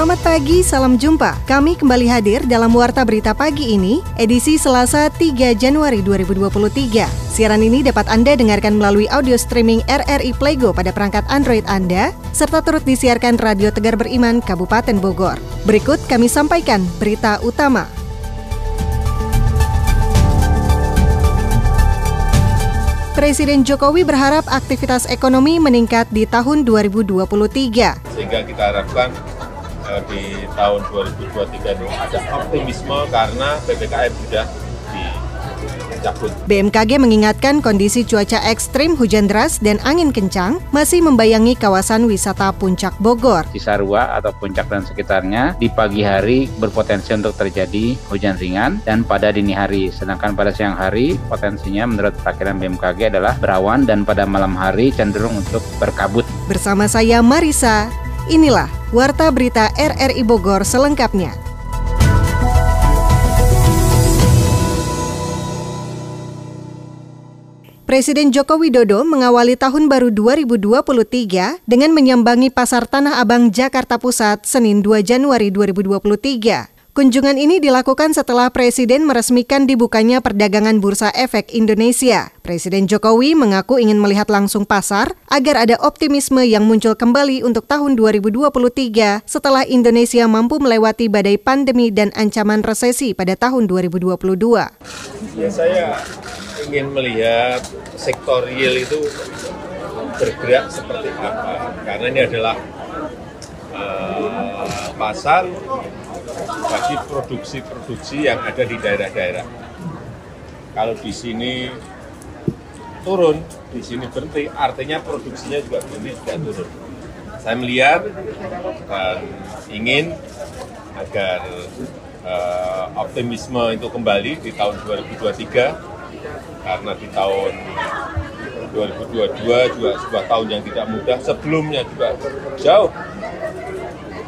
Selamat pagi, salam jumpa. Kami kembali hadir dalam Warta Berita Pagi ini, edisi Selasa 3 Januari 2023. Siaran ini dapat Anda dengarkan melalui audio streaming RRI Playgo pada perangkat Android Anda, serta turut disiarkan Radio Tegar Beriman Kabupaten Bogor. Berikut kami sampaikan berita utama. Presiden Jokowi berharap aktivitas ekonomi meningkat di tahun 2023. Sehingga kita harapkan di tahun 2023 ini ada optimisme karena PPKM sudah dicabut. BMKG mengingatkan kondisi cuaca ekstrim hujan deras dan angin kencang masih membayangi kawasan wisata Puncak Bogor. Cisarua atau Puncak dan sekitarnya di pagi hari berpotensi untuk terjadi hujan ringan dan pada dini hari. Sedangkan pada siang hari potensinya menurut perkiraan BMKG adalah berawan dan pada malam hari cenderung untuk berkabut. Bersama saya Marisa, inilah Warta Berita RRI Bogor selengkapnya. Presiden Joko Widodo mengawali tahun baru 2023 dengan menyambangi Pasar Tanah Abang Jakarta Pusat Senin 2 Januari 2023. Kunjungan ini dilakukan setelah Presiden meresmikan dibukanya perdagangan Bursa Efek Indonesia. Presiden Jokowi mengaku ingin melihat langsung pasar agar ada optimisme yang muncul kembali untuk tahun 2023 setelah Indonesia mampu melewati badai pandemi dan ancaman resesi pada tahun 2022. Ya, saya ingin melihat sektor real itu bergerak seperti apa, karena ini adalah uh, pasar bagi produksi-produksi yang ada di daerah-daerah. Kalau di sini turun, di sini berhenti, artinya produksinya juga berhenti juga turun. Saya melihat dan ingin agar uh, optimisme itu kembali di tahun 2023 karena di tahun 2022 juga sebuah tahun yang tidak mudah sebelumnya juga jauh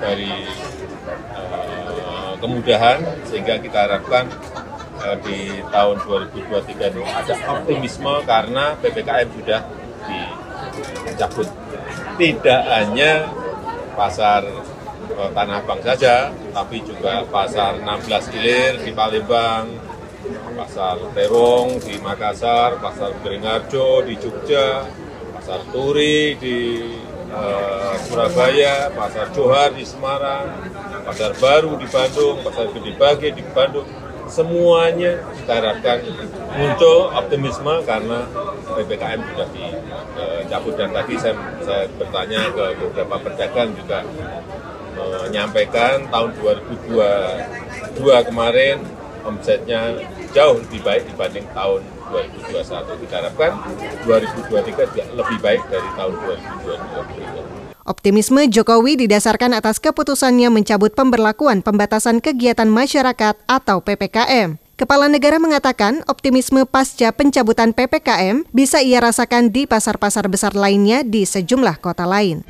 dari kemudahan sehingga kita harapkan eh, di tahun 2023 ini ada optimisme karena PPKM sudah dicabut. Tidak hanya pasar eh, Tanah Abang saja, tapi juga pasar 16 Ilir di Palembang, pasar Terong di Makassar, pasar Beringharjo di Jogja, pasar Turi di uh, Surabaya, pasar Johar di Semarang, pasar baru di Bandung, pasar Gede Bage di Bandung, semuanya kita harapkan muncul optimisme karena PPKM sudah dicabut dan tadi saya, saya bertanya ke beberapa pedagang juga menyampaikan tahun 2022 kemarin omsetnya jauh lebih baik dibanding tahun 2021. Kita harapkan 2023 juga lebih baik dari tahun 2022. Optimisme Jokowi didasarkan atas keputusannya mencabut pemberlakuan pembatasan kegiatan masyarakat atau PPKM. Kepala negara mengatakan optimisme pasca pencabutan PPKM bisa ia rasakan di pasar-pasar besar lainnya di sejumlah kota lain.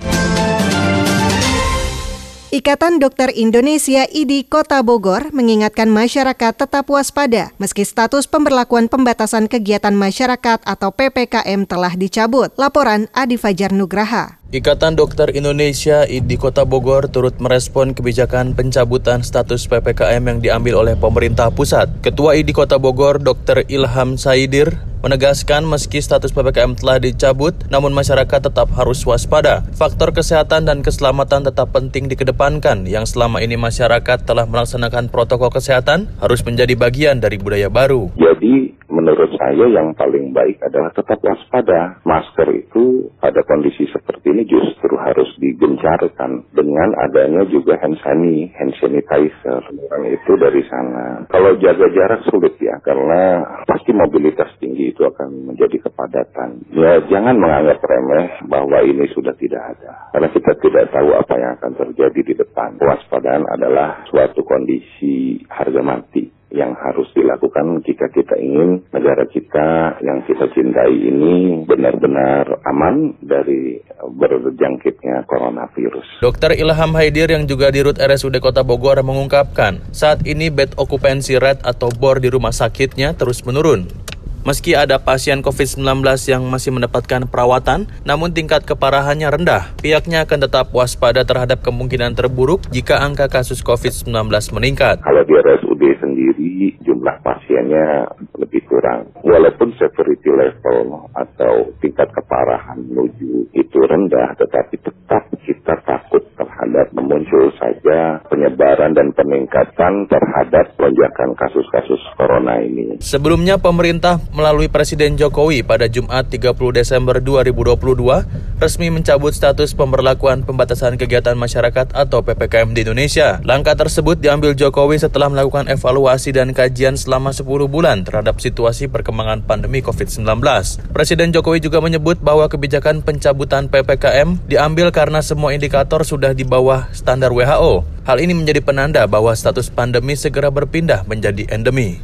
Ikatan Dokter Indonesia IDI Kota Bogor mengingatkan masyarakat tetap waspada meski status pemberlakuan pembatasan kegiatan masyarakat atau PPKM telah dicabut. Laporan Adi Fajar Nugraha. Ikatan Dokter Indonesia di Kota Bogor turut merespon kebijakan pencabutan status PPKM yang diambil oleh pemerintah pusat. Ketua IDI Kota Bogor, Dr. Ilham Saidir, menegaskan meski status PPKM telah dicabut, namun masyarakat tetap harus waspada. Faktor kesehatan dan keselamatan tetap penting dikedepankan, yang selama ini masyarakat telah melaksanakan protokol kesehatan harus menjadi bagian dari budaya baru. Jadi menurut saya yang paling baik adalah tetap waspada. Masker itu pada kondisi seperti ini justru harus digencarkan dengan adanya juga hand sanitizer, hand sanitizer yang itu dari sana. Kalau jaga jarak sulit ya, karena pasti mobilitas tinggi itu akan menjadi kepadatan. Ya jangan menganggap remeh bahwa ini sudah tidak ada. Karena kita tidak tahu apa yang akan terjadi di depan. Waspadaan adalah suatu kondisi harga mati yang harus dilakukan jika kita ingin negara kita yang kita cintai ini benar-benar aman dari berjangkitnya coronavirus. Dr. Ilham Haidir yang juga di RUT RSUD Kota Bogor mengungkapkan, saat ini bed occupancy rate atau BOR di rumah sakitnya terus menurun. Meski ada pasien COVID-19 yang masih mendapatkan perawatan, namun tingkat keparahannya rendah. Pihaknya akan tetap waspada terhadap kemungkinan terburuk jika angka kasus COVID-19 meningkat. Kalau di RSUD sendiri, jumlah pasiennya lebih kurang. Walaupun severity level atau tingkat keparahan menuju itu rendah, tetapi tetap kita takut terhadap muncul saja penyebaran dan peningkatan terhadap lonjakan kasus-kasus corona ini. Sebelumnya pemerintah melalui Presiden Jokowi pada Jumat 30 Desember 2022 resmi mencabut status pemberlakuan pembatasan kegiatan masyarakat atau PPKM di Indonesia. Langkah tersebut diambil Jokowi setelah melakukan evaluasi dan kajian selama 10 bulan terhadap situasi perkembangan pandemi COVID-19. Presiden Jokowi juga menyebut bahwa kebijakan pencabutan PPKM diambil karena semua indikator sudah di bawah standar WHO. Hal ini menjadi penanda bahwa status pandemi segera berpindah menjadi endemi.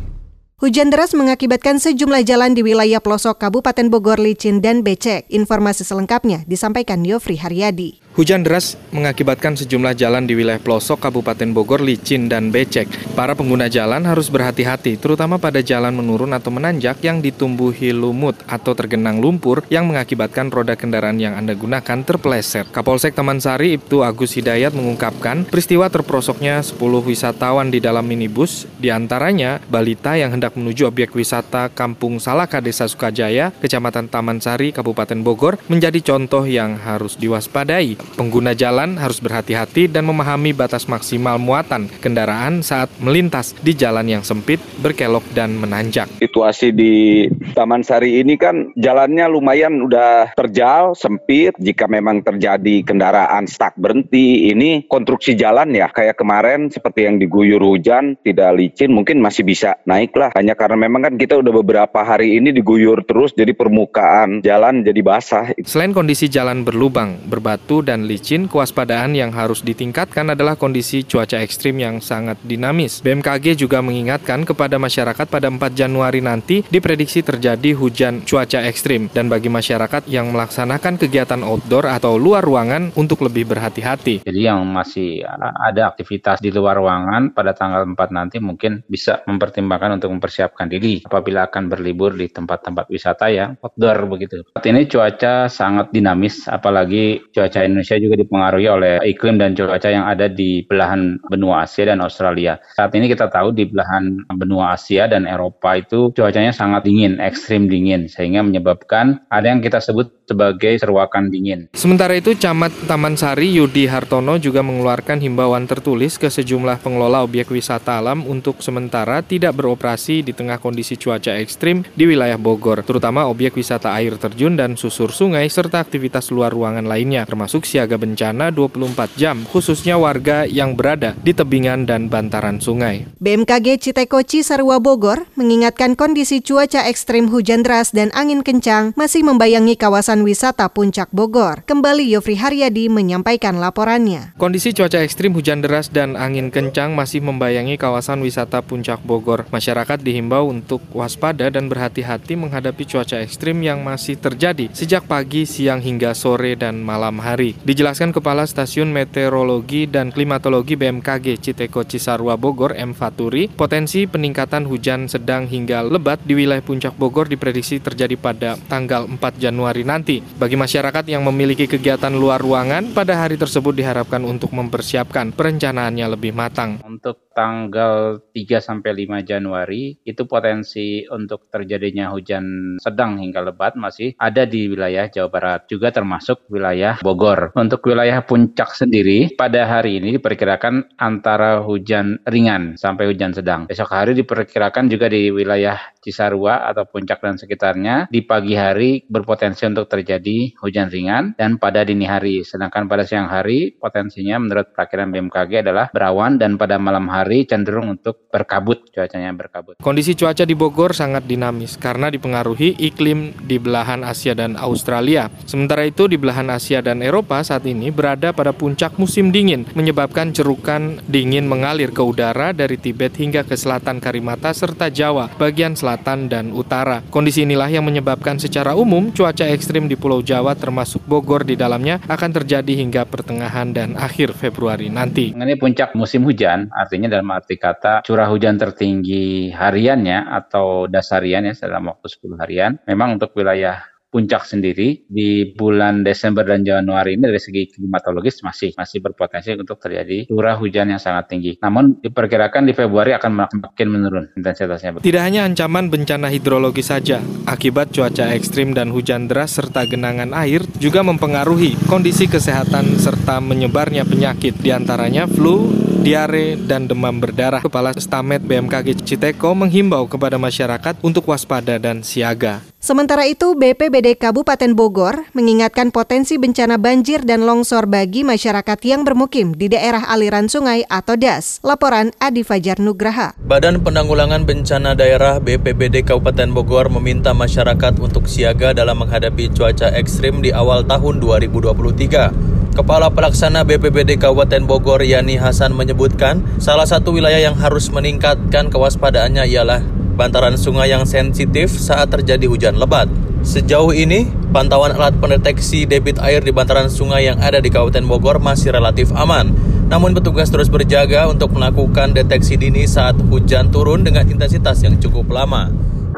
Hujan deras mengakibatkan sejumlah jalan di wilayah pelosok Kabupaten Bogor licin dan becek. Informasi selengkapnya disampaikan Yofri Haryadi. Hujan deras mengakibatkan sejumlah jalan di wilayah pelosok Kabupaten Bogor licin dan becek. Para pengguna jalan harus berhati-hati, terutama pada jalan menurun atau menanjak yang ditumbuhi lumut atau tergenang lumpur yang mengakibatkan roda kendaraan yang Anda gunakan terpeleset. Kapolsek Taman Sari Ibtu Agus Hidayat mengungkapkan peristiwa terprosoknya 10 wisatawan di dalam minibus, di antaranya balita yang hendak menuju objek wisata Kampung Salaka Desa Sukajaya, Kecamatan Taman Sari, Kabupaten Bogor, menjadi contoh yang harus diwaspadai. Pengguna jalan harus berhati-hati dan memahami batas maksimal muatan kendaraan saat melintas di jalan yang sempit, berkelok, dan menanjak. Situasi di Taman Sari ini kan jalannya lumayan udah terjal, sempit. Jika memang terjadi kendaraan stuck berhenti, ini konstruksi jalan ya kayak kemarin seperti yang diguyur hujan, tidak licin, mungkin masih bisa naik lah. Hanya karena memang kan kita udah beberapa hari ini diguyur terus, jadi permukaan jalan jadi basah. Selain kondisi jalan berlubang, berbatu, dan licin, kewaspadaan yang harus ditingkatkan adalah kondisi cuaca ekstrim yang sangat dinamis. BMKG juga mengingatkan kepada masyarakat pada 4 Januari nanti diprediksi terjadi hujan cuaca ekstrim dan bagi masyarakat yang melaksanakan kegiatan outdoor atau luar ruangan untuk lebih berhati-hati. Jadi yang masih ada aktivitas di luar ruangan pada tanggal 4 nanti mungkin bisa mempertimbangkan untuk mempersiapkan diri apabila akan berlibur di tempat-tempat wisata yang outdoor begitu. Ini cuaca sangat dinamis apalagi cuaca Indonesia Indonesia juga dipengaruhi oleh iklim dan cuaca yang ada di belahan benua Asia dan Australia. Saat ini kita tahu di belahan benua Asia dan Eropa itu cuacanya sangat dingin, ekstrim dingin, sehingga menyebabkan ada yang kita sebut sebagai seruakan dingin. Sementara itu, Camat Taman Sari Yudi Hartono juga mengeluarkan himbauan tertulis ke sejumlah pengelola objek wisata alam untuk sementara tidak beroperasi di tengah kondisi cuaca ekstrim di wilayah Bogor, terutama objek wisata air terjun dan susur sungai serta aktivitas luar ruangan lainnya, termasuk siaga bencana 24 jam, khususnya warga yang berada di tebingan dan bantaran sungai. BMKG Citeko Cisarua Bogor mengingatkan kondisi cuaca ekstrim hujan deras dan angin kencang masih membayangi kawasan wisata Puncak Bogor. Kembali Yofri Haryadi menyampaikan laporannya. Kondisi cuaca ekstrim hujan deras dan angin kencang masih membayangi kawasan wisata Puncak Bogor. Masyarakat dihimbau untuk waspada dan berhati-hati menghadapi cuaca ekstrim yang masih terjadi sejak pagi, siang hingga sore dan malam hari. Dijelaskan Kepala Stasiun Meteorologi dan Klimatologi BMKG Citeko Cisarua Bogor M. Faturi, potensi peningkatan hujan sedang hingga lebat di wilayah Puncak Bogor diprediksi terjadi pada tanggal 4 Januari nanti. Bagi masyarakat yang memiliki kegiatan luar ruangan, pada hari tersebut diharapkan untuk mempersiapkan perencanaannya lebih matang. Untuk tanggal 3 sampai 5 Januari itu potensi untuk terjadinya hujan sedang hingga lebat masih ada di wilayah Jawa Barat juga termasuk wilayah Bogor. Untuk wilayah puncak sendiri pada hari ini diperkirakan antara hujan ringan sampai hujan sedang. Besok hari diperkirakan juga di wilayah Cisarua atau Puncak dan sekitarnya di pagi hari berpotensi untuk terjadi hujan ringan dan pada dini hari. Sedangkan pada siang hari potensinya menurut perakiran BMKG adalah berawan dan pada malam hari cenderung untuk berkabut cuacanya berkabut. Kondisi cuaca di Bogor sangat dinamis karena dipengaruhi iklim di belahan Asia dan Australia. Sementara itu di belahan Asia dan Eropa saat ini berada pada puncak musim dingin menyebabkan cerukan dingin mengalir ke udara dari Tibet hingga ke selatan Karimata serta Jawa, bagian selatan dan utara. Kondisi inilah yang menyebabkan secara umum cuaca ekstrim di Pulau Jawa termasuk Bogor di dalamnya akan terjadi hingga pertengahan dan akhir Februari nanti. Ini puncak musim hujan, artinya dalam arti kata curah hujan tertinggi hariannya atau dasarian ya dalam waktu 10 harian. Memang untuk wilayah puncak sendiri di bulan Desember dan Januari ini dari segi klimatologis masih masih berpotensi untuk terjadi curah hujan yang sangat tinggi. Namun diperkirakan di Februari akan makin menurun intensitasnya. Tidak hanya ancaman bencana hidrologi saja, akibat cuaca ekstrim dan hujan deras serta genangan air juga mempengaruhi kondisi kesehatan serta menyebarnya penyakit di antaranya flu, diare, dan demam berdarah. Kepala Stamet BMKG Citeko menghimbau kepada masyarakat untuk waspada dan siaga. Sementara itu, BPBD Kabupaten Bogor mengingatkan potensi bencana banjir dan longsor bagi masyarakat yang bermukim di daerah aliran sungai atau DAS. Laporan Adi Fajar Nugraha. Badan Penanggulangan Bencana Daerah BPBD Kabupaten Bogor meminta masyarakat untuk siaga dalam menghadapi cuaca ekstrim di awal tahun 2023. Kepala Pelaksana BPBD Kabupaten Bogor Yani Hasan menyebutkan, salah satu wilayah yang harus meningkatkan kewaspadaannya ialah bantaran sungai yang sensitif saat terjadi hujan lebat. Sejauh ini, pantauan alat pendeteksi debit air di bantaran sungai yang ada di Kabupaten Bogor masih relatif aman. Namun petugas terus berjaga untuk melakukan deteksi dini saat hujan turun dengan intensitas yang cukup lama.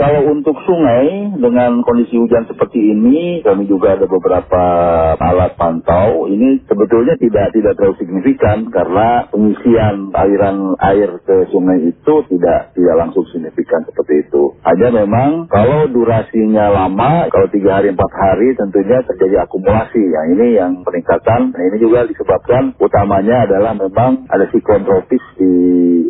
Kalau untuk sungai dengan kondisi hujan seperti ini, kami juga ada beberapa alat pantau. Ini sebetulnya tidak tidak terlalu signifikan karena pengisian aliran air ke sungai itu tidak tidak langsung signifikan seperti itu. Hanya memang kalau durasinya lama, kalau tiga hari empat hari tentunya terjadi akumulasi. Yang ini yang peningkatan. Nah, ini juga disebabkan utamanya adalah memang ada siklon tropis di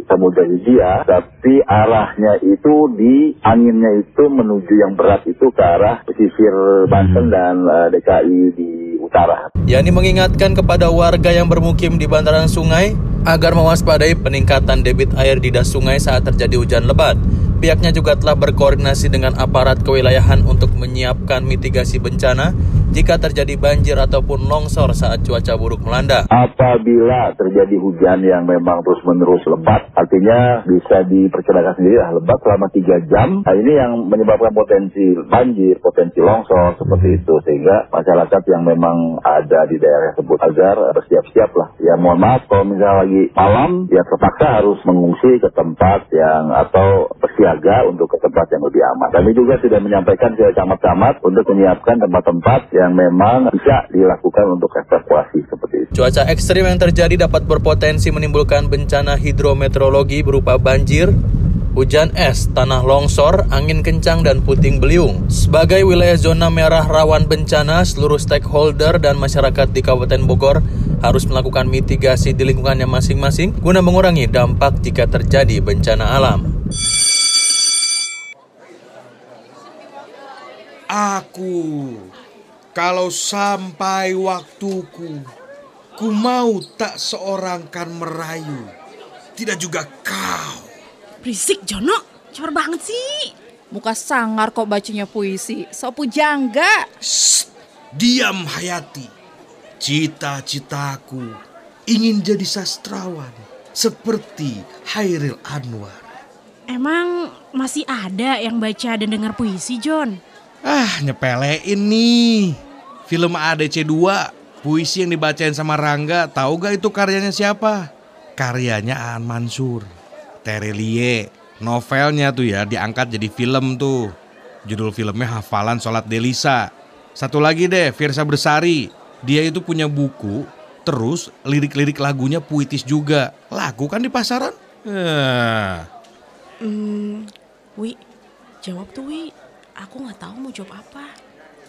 Samudra Hindia, tapi arahnya itu di angin itu menuju yang berat itu ke arah pesisir Banten hmm. dan uh, eh, DKI di utara. Yani mengingatkan kepada warga yang bermukim di bantaran sungai agar mewaspadai peningkatan debit air di das sungai saat terjadi hujan lebat. Pihaknya juga telah berkoordinasi dengan aparat kewilayahan untuk menyiapkan mitigasi bencana jika terjadi banjir ataupun longsor saat cuaca buruk melanda. Apabila terjadi hujan yang memang terus-menerus lebat, artinya bisa diperkirakan sendiri lah lebat selama 3 jam. Nah ini yang menyebabkan potensi banjir, potensi longsor seperti itu. Sehingga masyarakat yang memang ada di daerah tersebut agar bersiap-siap lah. Ya mohon maaf kalau misalnya lagi malam, ya terpaksa harus mengungsi ke tempat yang atau bersiaga untuk ke tempat yang lebih aman. Kami juga sudah menyampaikan ke camat-camat untuk menyiapkan tempat-tempat yang memang bisa dilakukan untuk evakuasi seperti itu. Cuaca ekstrim yang terjadi dapat berpotensi menimbulkan bencana hidrometeorologi berupa banjir, hujan es, tanah longsor, angin kencang, dan puting beliung. Sebagai wilayah zona merah rawan bencana, seluruh stakeholder dan masyarakat di Kabupaten Bogor harus melakukan mitigasi di lingkungannya masing-masing guna mengurangi dampak jika terjadi bencana alam. Aku kalau sampai waktuku, ku mau tak seorang kan merayu, tidak juga kau. Berisik Jono, cepat banget sih. Muka sangar kok bacanya puisi, sopu jangga. Shh, diam Hayati. Cita-citaku ingin jadi sastrawan seperti Hairil Anwar. Emang masih ada yang baca dan dengar puisi, John? Ah, nyepelein nih. Film ADC 2, puisi yang dibacain sama Rangga, tahu gak itu karyanya siapa? Karyanya Aan Mansur. Terelie. Novelnya tuh ya diangkat jadi film tuh. Judul filmnya Hafalan Sholat Delisa. Satu lagi deh, Firsa Bersari. Dia itu punya buku, terus lirik-lirik lagunya puitis juga. Lagu kan di pasaran? Eh. Hmm, Wi, jawab tuh Wi. Aku nggak tahu mau jawab apa.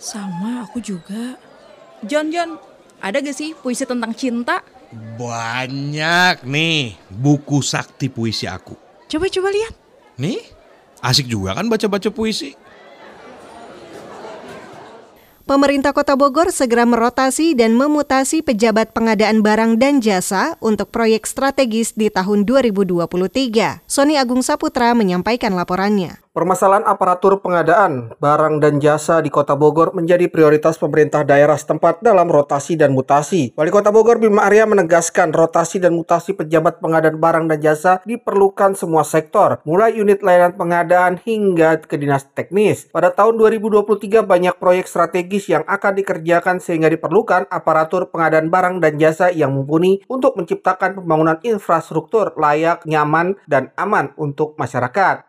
Sama, aku juga. John, John, ada gak sih puisi tentang cinta? Banyak nih buku sakti puisi aku. Coba-coba lihat. Nih? Asik juga kan baca-baca puisi. Pemerintah Kota Bogor segera merotasi dan memutasi pejabat pengadaan barang dan jasa untuk proyek strategis di tahun 2023. Sony Agung Saputra menyampaikan laporannya. Permasalahan aparatur pengadaan, barang dan jasa di Kota Bogor menjadi prioritas pemerintah daerah setempat dalam rotasi dan mutasi. Wali Kota Bogor Bima Arya menegaskan rotasi dan mutasi pejabat pengadaan barang dan jasa diperlukan semua sektor, mulai unit layanan pengadaan hingga ke dinas teknis. Pada tahun 2023 banyak proyek strategis yang akan dikerjakan sehingga diperlukan aparatur pengadaan barang dan jasa yang mumpuni untuk menciptakan pembangunan infrastruktur layak, nyaman, dan aman untuk masyarakat.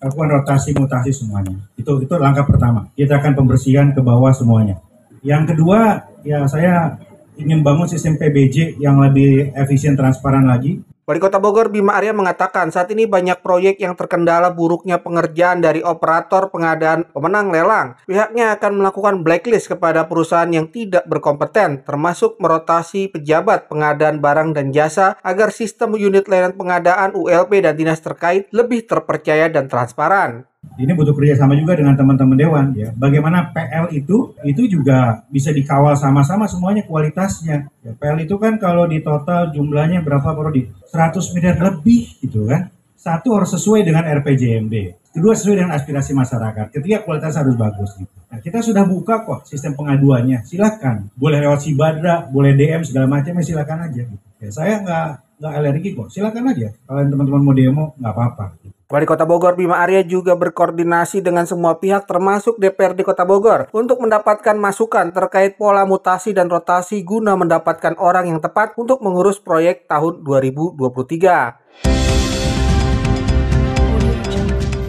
Lakukan rotasi mutasi semuanya. Itu itu langkah pertama. Kita akan pembersihan ke bawah semuanya. Yang kedua, ya saya ingin bangun sistem PBJ yang lebih efisien transparan lagi Wali Kota Bogor Bima Arya mengatakan saat ini banyak proyek yang terkendala buruknya pengerjaan dari operator pengadaan pemenang lelang. Pihaknya akan melakukan blacklist kepada perusahaan yang tidak berkompeten, termasuk merotasi pejabat pengadaan barang dan jasa agar sistem unit layanan pengadaan ULP dan dinas terkait lebih terpercaya dan transparan. Ini butuh kerjasama juga dengan teman-teman dewan ya. Bagaimana PL itu itu juga bisa dikawal sama-sama semuanya kualitasnya. Ya, PL itu kan kalau di total jumlahnya berapa Prodi? 100 miliar lebih gitu kan. Satu harus sesuai dengan RPJMD. Kedua sesuai dengan aspirasi masyarakat. Ketiga kualitas harus bagus gitu. Nah, kita sudah buka kok sistem pengaduannya. Silakan. Boleh lewat Sibadra, boleh DM segala macam ya silakan aja. Gitu. Ya, saya nggak nggak alergi kok. Silakan aja. Kalau teman-teman mau demo nggak apa-apa. Wali Kota Bogor Bima Arya juga berkoordinasi dengan semua pihak termasuk DPRD Kota Bogor untuk mendapatkan masukan terkait pola mutasi dan rotasi guna mendapatkan orang yang tepat untuk mengurus proyek tahun 2023.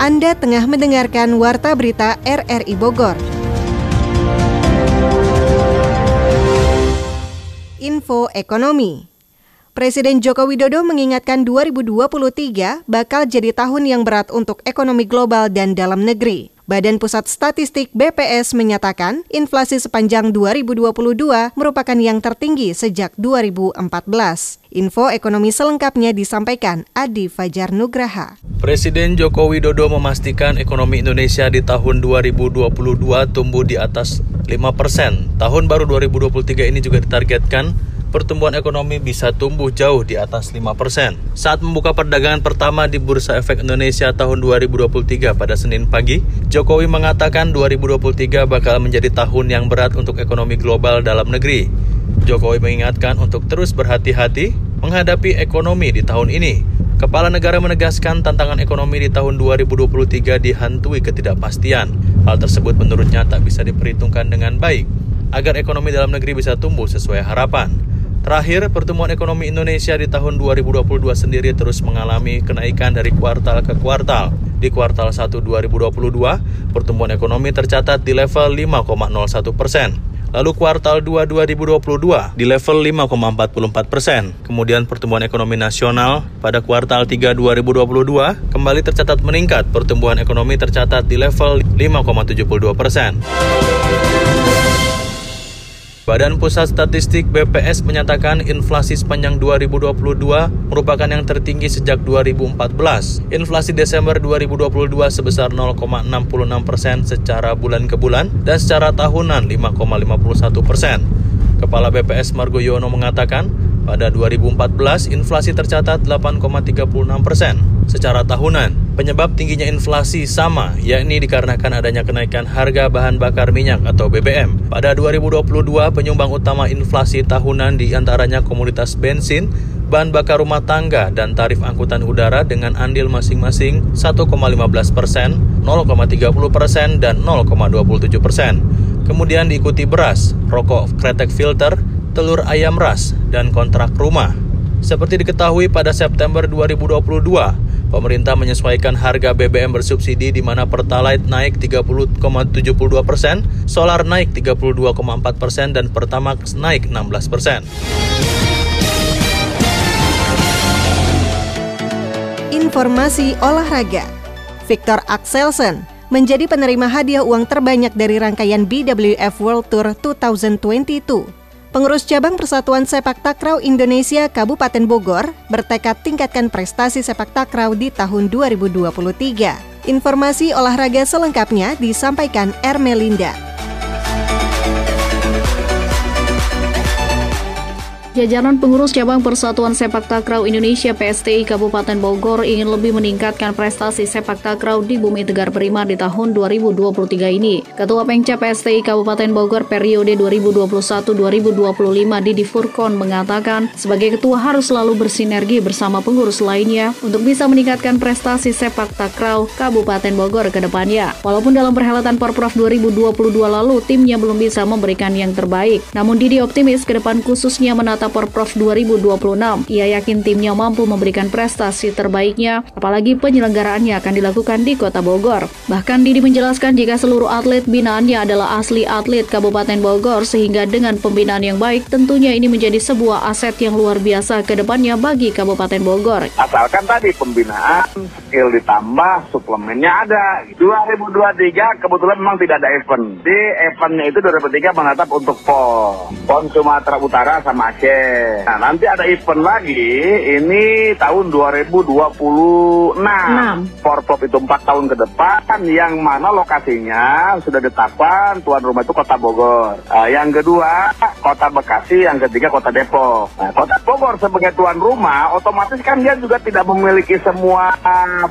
Anda tengah mendengarkan Warta Berita RRI Bogor. Info Ekonomi Presiden Joko Widodo mengingatkan 2023 bakal jadi tahun yang berat untuk ekonomi global dan dalam negeri. Badan Pusat Statistik BPS menyatakan inflasi sepanjang 2022 merupakan yang tertinggi sejak 2014. Info ekonomi selengkapnya disampaikan Adi Fajar Nugraha. Presiden Joko Widodo memastikan ekonomi Indonesia di tahun 2022 tumbuh di atas 5 persen. Tahun baru 2023 ini juga ditargetkan pertumbuhan ekonomi bisa tumbuh jauh di atas 5%. Saat membuka perdagangan pertama di Bursa Efek Indonesia tahun 2023 pada Senin pagi, Jokowi mengatakan 2023 bakal menjadi tahun yang berat untuk ekonomi global dalam negeri. Jokowi mengingatkan untuk terus berhati-hati menghadapi ekonomi di tahun ini. Kepala negara menegaskan tantangan ekonomi di tahun 2023 dihantui ketidakpastian. Hal tersebut menurutnya tak bisa diperhitungkan dengan baik agar ekonomi dalam negeri bisa tumbuh sesuai harapan. Terakhir, pertumbuhan ekonomi Indonesia di tahun 2022 sendiri terus mengalami kenaikan dari kuartal ke kuartal. Di kuartal 1 2022, pertumbuhan ekonomi tercatat di level 5,01 persen. Lalu kuartal 2 2022 di level 5,44 persen. Kemudian pertumbuhan ekonomi nasional pada kuartal 3 2022 kembali tercatat meningkat. Pertumbuhan ekonomi tercatat di level 5,72 persen. Badan Pusat Statistik BPS menyatakan inflasi sepanjang 2022 merupakan yang tertinggi sejak 2014. Inflasi Desember 2022 sebesar 0,66 persen secara bulan ke bulan dan secara tahunan 5,51 persen. Kepala BPS Margo Yono mengatakan, pada 2014 inflasi tercatat 8,36 persen secara tahunan Penyebab tingginya inflasi sama, yakni dikarenakan adanya kenaikan harga bahan bakar minyak atau BBM. Pada 2022, penyumbang utama inflasi tahunan di antaranya komoditas bensin, bahan bakar rumah tangga, dan tarif angkutan udara dengan andil masing-masing 1,15 persen, 0,30 persen, dan 0,27 persen. Kemudian diikuti beras, rokok kretek filter, telur ayam ras, dan kontrak rumah. Seperti diketahui pada September 2022, Pemerintah menyesuaikan harga BBM bersubsidi di mana Pertalite naik 30,72 persen, Solar naik 32,4 persen, dan Pertamax naik 16 persen. Informasi olahraga Victor Axelsen menjadi penerima hadiah uang terbanyak dari rangkaian BWF World Tour 2022 Pengurus Cabang Persatuan Sepak Takraw Indonesia Kabupaten Bogor bertekad tingkatkan prestasi sepak takraw di tahun 2023. Informasi olahraga selengkapnya disampaikan Ermelinda. Jajaran pengurus cabang Persatuan Sepak Takraw Indonesia PSTI Kabupaten Bogor ingin lebih meningkatkan prestasi sepak takraw di Bumi Tegar Prima di tahun 2023 ini. Ketua Pengca PSTI Kabupaten Bogor periode 2021-2025 Didi Furkon mengatakan, sebagai ketua harus selalu bersinergi bersama pengurus lainnya untuk bisa meningkatkan prestasi sepak takraw Kabupaten Bogor ke depannya. Walaupun dalam perhelatan Porprov 2022 lalu timnya belum bisa memberikan yang terbaik, namun Didi optimis ke depan khususnya menata Jakarta Porprov 2026. Ia yakin timnya mampu memberikan prestasi terbaiknya, apalagi penyelenggaraannya akan dilakukan di Kota Bogor. Bahkan Didi menjelaskan jika seluruh atlet binaannya adalah asli atlet Kabupaten Bogor, sehingga dengan pembinaan yang baik, tentunya ini menjadi sebuah aset yang luar biasa ke depannya bagi Kabupaten Bogor. Asalkan tadi pembinaan, skill ditambah, suplemennya ada. 2023 kebetulan memang tidak ada event. Di eventnya itu 2023 menetap untuk PON. PON Sumatera Utara sama Aceh Nah, nanti ada event lagi, ini tahun 2026. 6. Forprov itu 4 tahun ke depan, yang mana lokasinya sudah ditetapkan tuan rumah itu Kota Bogor. Nah, yang kedua, Kota Bekasi, yang ketiga Kota Depok. Nah, Kota Bogor sebagai tuan rumah, otomatis kan dia juga tidak memiliki semua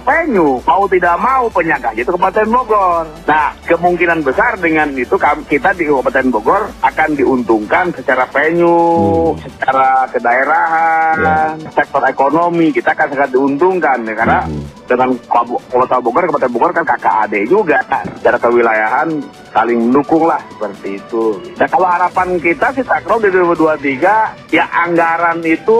venue. Mau tidak mau penyangga itu Kabupaten Bogor. Nah, kemungkinan besar dengan itu kita di Kabupaten Bogor akan diuntungkan secara venue, hmm secara kedaerahan, yeah. sektor ekonomi kita akan sangat diuntungkan ya karena mm-hmm. Dengan Kota Bogor, Kabupaten Bogor kan kakak adik juga secara kewilayahan saling mendukung lah seperti itu. Dan kalau harapan kita sih Takro di 2023 ya anggaran itu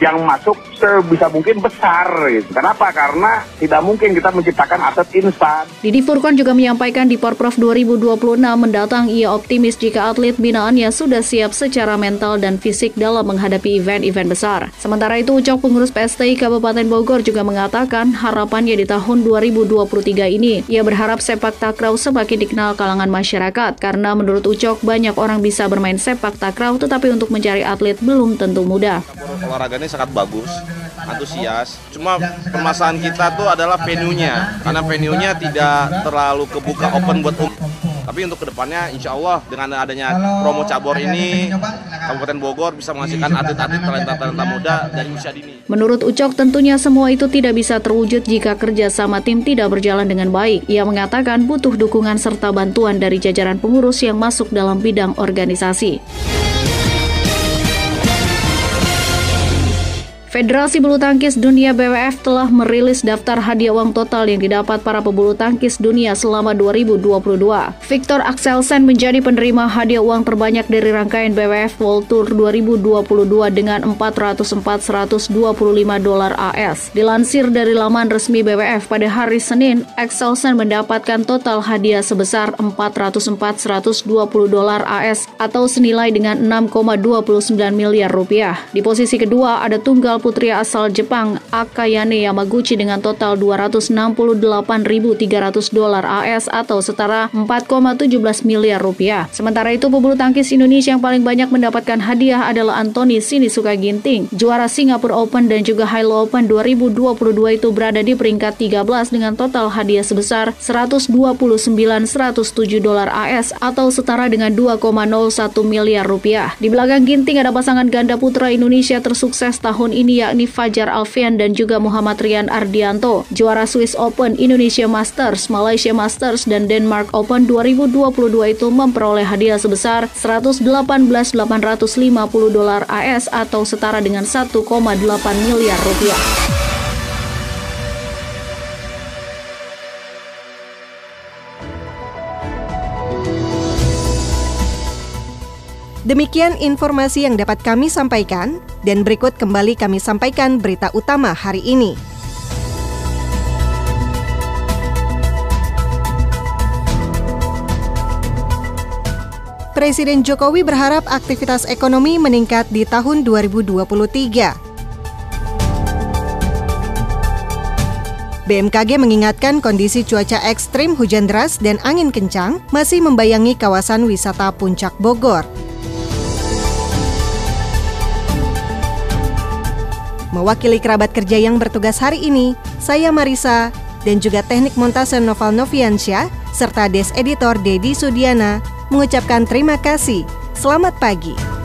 yang masuk sebisa mungkin besar gitu. Kenapa? Karena tidak mungkin kita menciptakan aset instan. Didi Furkon juga menyampaikan di Porprov 2026 mendatang ia optimis jika atlet binaannya sudah siap secara mental dan fisik dalam menghadapi event-event besar. Sementara itu Ucok pengurus PSTI Kabupaten Bogor juga mengatakan harapannya di tahun 2023 ini ia berharap sepak takraw semakin dikenal kalangan masyarakat karena menurut Ucok banyak orang bisa bermain sepak takraw tetapi untuk mencari atlet belum tentu mudah. Olahraga ini sangat bagus antusias. Cuma permasalahan kita tuh adalah venue-nya, karena venue-nya tidak terlalu kebuka open buat umum. Tapi untuk ke depannya, insya Allah dengan adanya promo cabur ini, Kabupaten Bogor bisa menghasilkan atlet-atlet talenta-talenta muda dari usia dini. Menurut Ucok, tentunya semua itu tidak bisa terwujud jika kerja sama tim tidak berjalan dengan baik. Ia mengatakan butuh dukungan serta bantuan dari jajaran pengurus yang masuk dalam bidang organisasi. Federasi Bulu Tangkis Dunia BWF telah merilis daftar hadiah uang total yang didapat para pebulu tangkis dunia selama 2022. Victor Axelsen menjadi penerima hadiah uang terbanyak dari rangkaian BWF World Tour 2022 dengan 404.125 dolar AS. Dilansir dari laman resmi BWF pada hari Senin, Axelsen mendapatkan total hadiah sebesar 404.120 dolar AS atau senilai dengan 6,29 miliar rupiah. Di posisi kedua ada tunggal putri asal Jepang Akayane Yamaguchi dengan total 268.300 dolar AS atau setara 4,17 miliar rupiah. Sementara itu pebulu tangkis Indonesia yang paling banyak mendapatkan hadiah adalah Anthony Sinisuka Ginting. Juara Singapore Open dan juga Hilo Open 2022 itu berada di peringkat 13 dengan total hadiah sebesar 129.107 dolar AS atau setara dengan 2,01 miliar rupiah. Di belakang Ginting ada pasangan ganda putra Indonesia tersukses tahun ini yakni Fajar Alfian dan juga Muhammad Rian Ardianto. Juara Swiss Open, Indonesia Masters, Malaysia Masters, dan Denmark Open 2022 itu memperoleh hadiah sebesar 118.850 dolar AS atau setara dengan 1,8 miliar rupiah. Demikian informasi yang dapat kami sampaikan, dan berikut kembali kami sampaikan berita utama hari ini. Presiden Jokowi berharap aktivitas ekonomi meningkat di tahun 2023. BMKG mengingatkan kondisi cuaca ekstrim hujan deras dan angin kencang masih membayangi kawasan wisata Puncak Bogor. Mewakili kerabat kerja yang bertugas hari ini, saya Marisa, dan juga teknik montase Noval Noviansyah, serta Des Editor Dedi Sudiana, mengucapkan terima kasih. Selamat pagi.